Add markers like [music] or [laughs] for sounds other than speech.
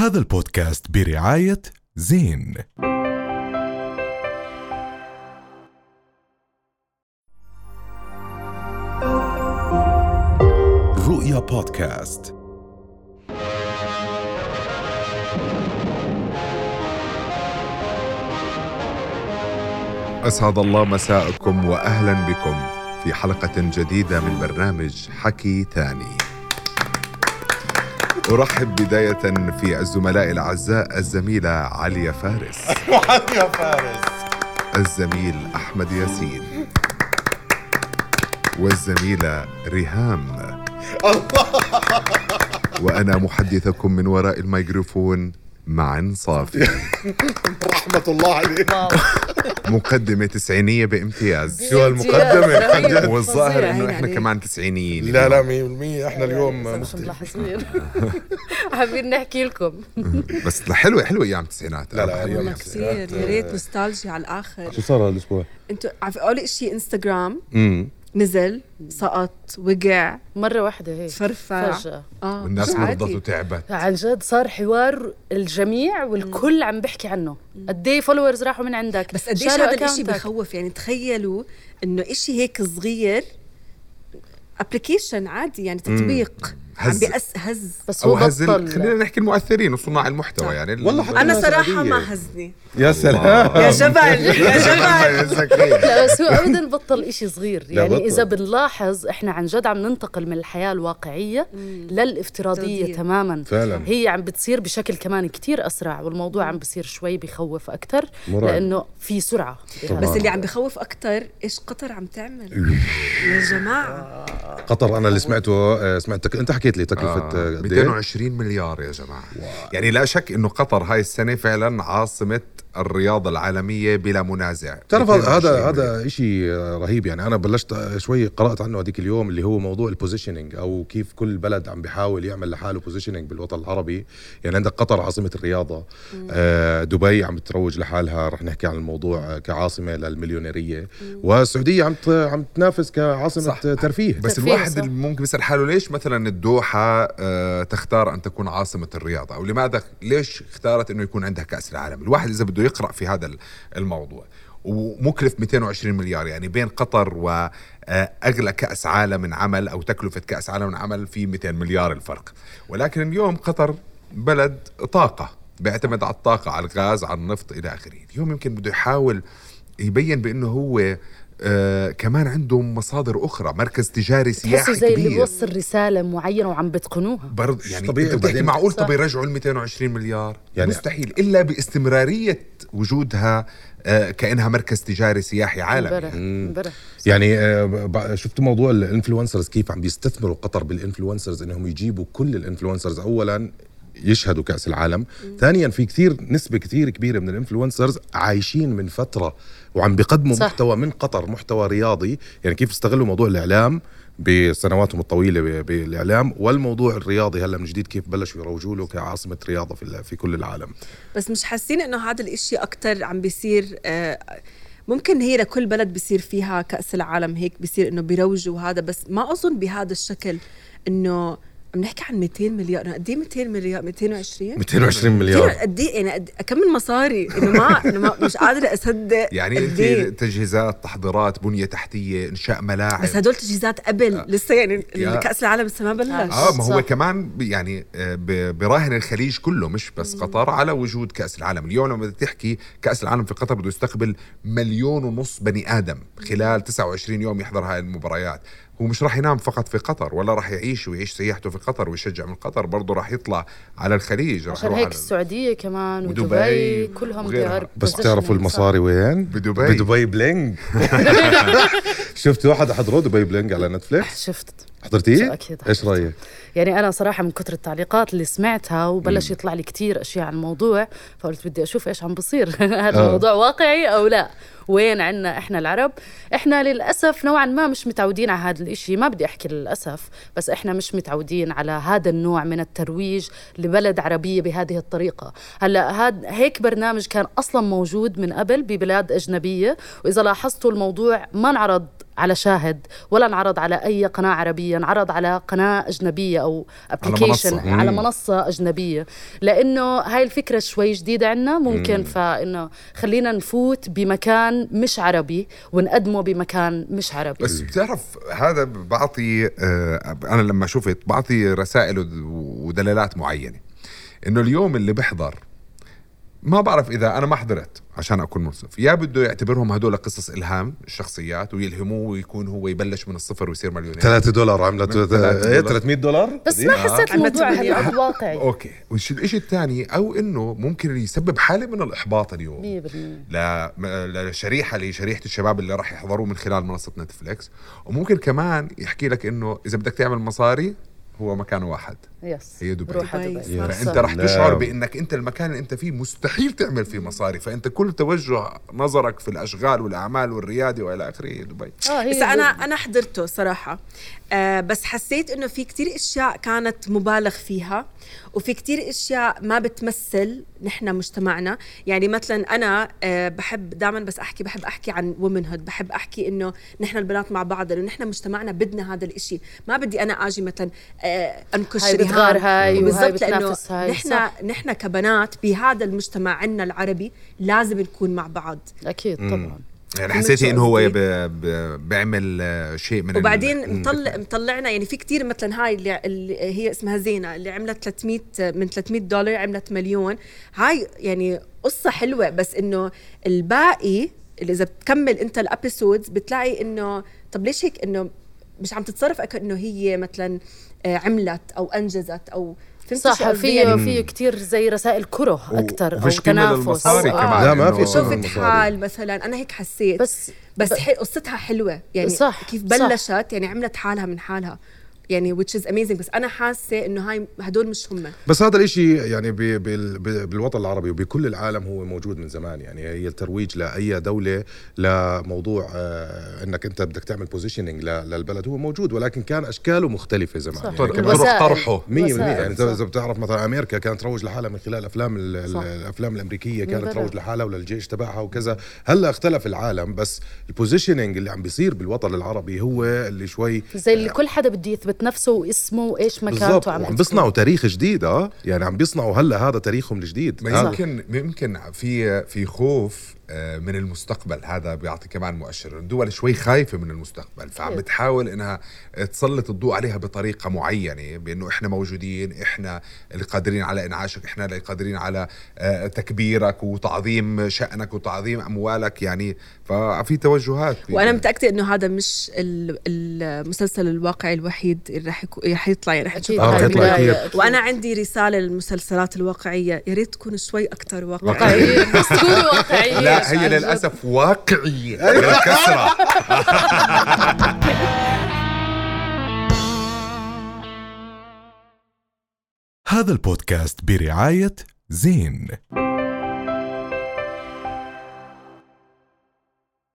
هذا البودكاست برعاية زين. رؤيا بودكاست. أسعد الله مساءكم وأهلا بكم في حلقة جديدة من برنامج حكي تاني. أرحب بداية في الزملاء الأعزاء الزميلة عليا فارس. [laughs] يا فارس. الزميل أحمد ياسين. والزميلة ريهام. [laughs] وأنا محدثكم من وراء الميكروفون. معن صافي. [laughs] رحمة الله عليك. [laughs] مقدمة تسعينية بامتياز. شو هالمقدمة؟ عن جد والظاهر إنه إحنا يعني. كمان تسعينيين. لا لا 100% إحنا اليوم مش مختلف ملاحظين. [laughs] حابين نحكي لكم. بس حلوة حلوة أيام التسعينات. لا لا والله اليوم كثير. يا ريت نوستالجيا على الآخر. شو صار هالأسبوع؟ أنتوا عارف أول شيء انستغرام امم نزل سقط وقع. مرة واحدة هيك. فرفع. فجأة. آه والناس مرضت. وتعبت. عن جد صار حوار الجميع والكل عم بحكي عنه. قد إيه followers راحوا من عندك؟ بس قديش شالوا هذا الشيء. بخوف؟ يعني تخيلوا إنه إشي هيك صغير ابلكيشن عادي يعني تطبيق. عم هز. بيأس هز. بس أو هو هز بطل. خلينا نحكي المؤثرين وصناع المحتوى يعني ال- والله حتى أنا صراحة. ما هزني يا سلام. يا جبل يا جبل لا بس هو ابدا بطل إشي صغير. يعني. إذا بنلاحظ إحنا عن جد عم ننتقل من الحياة الواقعية للافتراضية. تماما. فعلا. هي عم بتصير بشكل كمان كتير أسرع والموضوع عم بصير شوي بخوف أكثر. لأنه في سرعة. بس اللي عم بخوف أكثر إيش قطر عم تعمل؟ [laughs] يا جماعة. قطر أنا اللي سمعته آه، سمعت أنت حكيت لي تكلفه آه، آه، قد إيه؟ 220 مليار يا جماعة. يعني لا شك إنه قطر هاي السنة فعلا عاصمة الرياضة العالمية بلا منازع. بتعرف هذا 220 هذا شيء رهيب. يعني أنا بلشت شوي قرأت عنه هذيك اليوم اللي هو موضوع ال positioning أو كيف كل بلد عم بيحاول يعمل لحاله positioning بالوطن العربي. يعني عندك قطر عاصمة الرياضة. آه دبي عم تروج لحالها. رح نحكي عن الموضوع كعاصمة للمليونيرية. والسعودية عم عم تنافس كعاصمة صح. ترفيه. بس ترفيه، الواحد صح. ممكن يسأل حاله ليش مثلا الدوحة آه، تختار أن تكون عاصمة الرياضة أو لماذا ليش اختارت أنه يكون عندها كأس العالم؟ الواحد إذا بده يقرأ في هذا الموضوع ومكلف 220 مليار يعني بين قطر وأغلى كأس عالم من عمل أو تكلفة كأس عالم من عمل في 200 مليار الفرق. ولكن اليوم قطر بلد طاقة بيعتمد على الطاقة على الغاز على النفط إلى آخره. اليوم يمكن بده يحاول يبين بأنه هو آه كمان عنده مصادر أخرى مركز تجاري تحسوا سياحي زي اللي كبير. بوصل رسالة معينة وعم بتقنوها. برضه يعني طبيعي، بتحكي معقول. طب يرجعوا ال 220 مليار. يعني مستحيل إلا باستمرارية وجودها آه كأنها مركز تجاري سياحي عالمي. امبارح امبارح. يعني آه، ب- شفت موضوع ال influencers؟ كيف عم بيستثمروا قطر بال influencers؟ إنهم يجيبوا كل ال influencers. اولا يشهدوا كأس العالم. ثانيا في كثير نسبة كثير كبيرة من الانفلونسرز عايشين من فترة وعم بيقدموا صح. محتوى من قطر محتوى رياضي. يعني كيف استغلوا موضوع الإعلام بسنواتهم الطويلة بالإعلام والموضوع الرياضي هلأ من جديد كيف بلشوا يروجوا له كعاصمة رياضة في في كل العالم. بس مش حاسين إنه هذا الإشي أكثر عم بيصير آه، ممكن هي لكل بلد بيصير فيها كأس العالم هيك بيصير إنه بيروجوا هذا بس ما أظن بهذا الشكل إنه عم نحكي عن 200 مليار قد إيه 200 مليار؟ 220 220 كثير مليار. قد إيه؟ يعني قد كم من مصاري؟ إنه ما [laughs] إنه ما مش قادرة أصدق يعني انت إيه. تجهيزات تحضيرات بنية تحتية إنشاء ملاعب. بس هدول تجهيزات قبل لسه يعني كأس العالم لسه ما بلش. آه ما هو صح. كمان يعني آه، براهن الخليج كله مش بس قطر على وجود كأس العالم. اليوم لما بدك تحكي كأس العالم في قطر بده يستقبل مليون ونص بني آدم خلال 29 يوم يحضر هاي المباريات. هو مش راح ينام فقط في قطر ولا راح يعيش ويعيش سياحته في قطر ويشجع من قطر برضه راح يطلع على الخليج راح عشان يروح هيك على السعودية كمان ودبي ودبي كلهم are بس تعرفوا. المصاري وين؟ بدبي. ب Dubai Bling [laughs] شفت واحد حضره Dubai Bling على Netflix شفت حضرتيه؟ أكيد إيش. رأيك؟ يعني أنا صراحة من كثر التعليقات اللي سمعتها وبلش يطلع لي كتير أشياء عن الموضوع فقلت بدي أشوف إيش عم بصير [laughs] هذا آه. الموضوع واقعي أو لا وين عنا إحنا العرب إحنا للأسف نوعا ما مش متعودين على هذا الإشي ما بدي أحكي للأسف بس إحنا مش متعودين على هذا النوع من الترويج لبلد عربية بهذه الطريقة هلأ هاد هيك برنامج كان أصلا موجود من قبل ببلاد أجنبية وإذا لاحظتوا الموضوع ما انعرض على شاهد ولا انعرض على أي قناة عربية انعرض على قناة أجنبية أو application منصة. على, على منصة أجنبية. لأنه هاي الفكرة شوي جديدة عنا ممكن فإنه خلينا نفوت بمكان مش عربي ونقدمه بمكان مش عربي. بس بتعرف هذا بعطي آه، أنا لما شفت بعطي رسائل ود- ودلالات معينة. إنه اليوم اللي بحضر ما بعرف إذا أنا ما حضرت عشان أكون منصف. يا بده يعتبرهم هدول قصص إلهام الشخصيات ويلهموه ويكون هو يبلش من الصفر ويصير مليونير. 3 دولار عملت من ثلاثة إيه دولار. 300 دولار؟ بس ما حسيت عم الموضوع هالقد واقعي أوكي. والشيء الثاني؟ أو إنه ممكن يسبب حالة من الإحباط اليوم. 100% ل- م- لشريحه لشريحة الشباب اللي راح يحضروه من خلال منصة نتفليكس. وممكن كمان يحكي لك إنه إذا بدك تعمل مصاري هو مكان واحد. يس هي دبي. دبي. دبي. فأنت راح نعم. تشعر بإنك أنت المكان اللي أنت فيه مستحيل تعمل فيه مصاري. فأنت كل توجه نظرك في الأشغال والأعمال والريادة وإلى آخره هي دبي. آه هي بس أنا أنا حضرته صراحة. آه بس حسيت إنه في كتير أشياء كانت مبالغ فيها وفي كتير أشياء ما بتمثل نحن مجتمعنا. يعني مثلا أنا آه بحب دائما بس أحكي بحب أحكي عن وومن هود بحب أحكي إنه نحن البنات مع بعض لأنه نحن مجتمعنا بدنا هذا الإشي. ما بدي أنا آجي مثلا آه أنكش هاي. بتغار هاي وهاي بالضبط لأنه بتنافس هاي نحن صح. نحن كبنات بهذا المجتمع عنا العربي لازم نكون مع بعض أكيد طبعا يعني حسيتي إنه هو؟ ب... ب... بيعمل آه، شيء من ال- وبعدين مطلع مطلعنا يعني في كتير مثلا هاي اللي, اللي هي اسمها زينة اللي عملت 300 من 300 دولار عملت مليون هاي يعني قصة حلوة بس إنه الباقي اللي إذا بتكمل أنت ال episodes بتلاقي إنه طب ليش هيك إنه مش عم تتصرف كأنه هي مثلا آه، عملت أو أنجزت أو فهمت شو صح؟ في يعني في كثير زي رسائل كره أكثر أو تنافس أو- كمان لا، ما في شفت. حال مثلا أنا هيك حسيت بس بس ب- حي... قصتها حلوة يعني صح، كيف صح. بلشت يعني عملت حالها من حالها يعني which is amazing. بس أنا حاسة إنه هاي هدول مش هم. بس هذا الإشي يعني بي بال بال- بالوطن العربي وبكل العالم هو موجود من زمان. يعني هي الترويج لأي دولة لموضوع آه إنك أنت بدك تعمل positioning للبلد هو موجود ولكن كان أشكاله مختلفة زمان. صح. يعني طرق طرحه. 100% يعني انت. إذا بتعرف مثلا أمريكا كانت تروج لحالها من خلال أفلام. الأفلام الأمريكية كانت. تروج لحالها وللجيش تبعها وكذا. هلأ اختلف العالم بس ال positioning اللي عم بيصير بالوطن العربي هو اللي شوي زي اللي كل حدا بده يثبت نفسه واسمه وإيش مكانته عم. بيصنعوا تاريخ جديد آه. يعني عم بيصنعوا هلأ هذا تاريخهم الجديد. ما يمكن يمكن في في خوف آه، من المستقبل. هذا بيعطي كمان مؤشر. الدول شوي خايفة من المستقبل فعم. بتحاول إنها تسلط الضوء عليها بطريقة معينة بأنه إحنا موجودين إحنا اللي قادرين على إنعاشك إحنا اللي قادرين على آه، تكبيرك وتعظيم شأنك وتعظيم أموالك. يعني ففي توجهات. وأنا متأكدة إنه هذا مش ال- المسلسل الواقعي الوحيد اللي رح يكون رح يطلع يعني رح نشوفه آه،. وأنا عندي رسالة للمسلسلات الواقعية. يا ريت تكون شوي أكثر واقعيه واقعية. [laughs] بس لا هي. للأسف واقعية بالكسره هذا البودكاست برعاية زين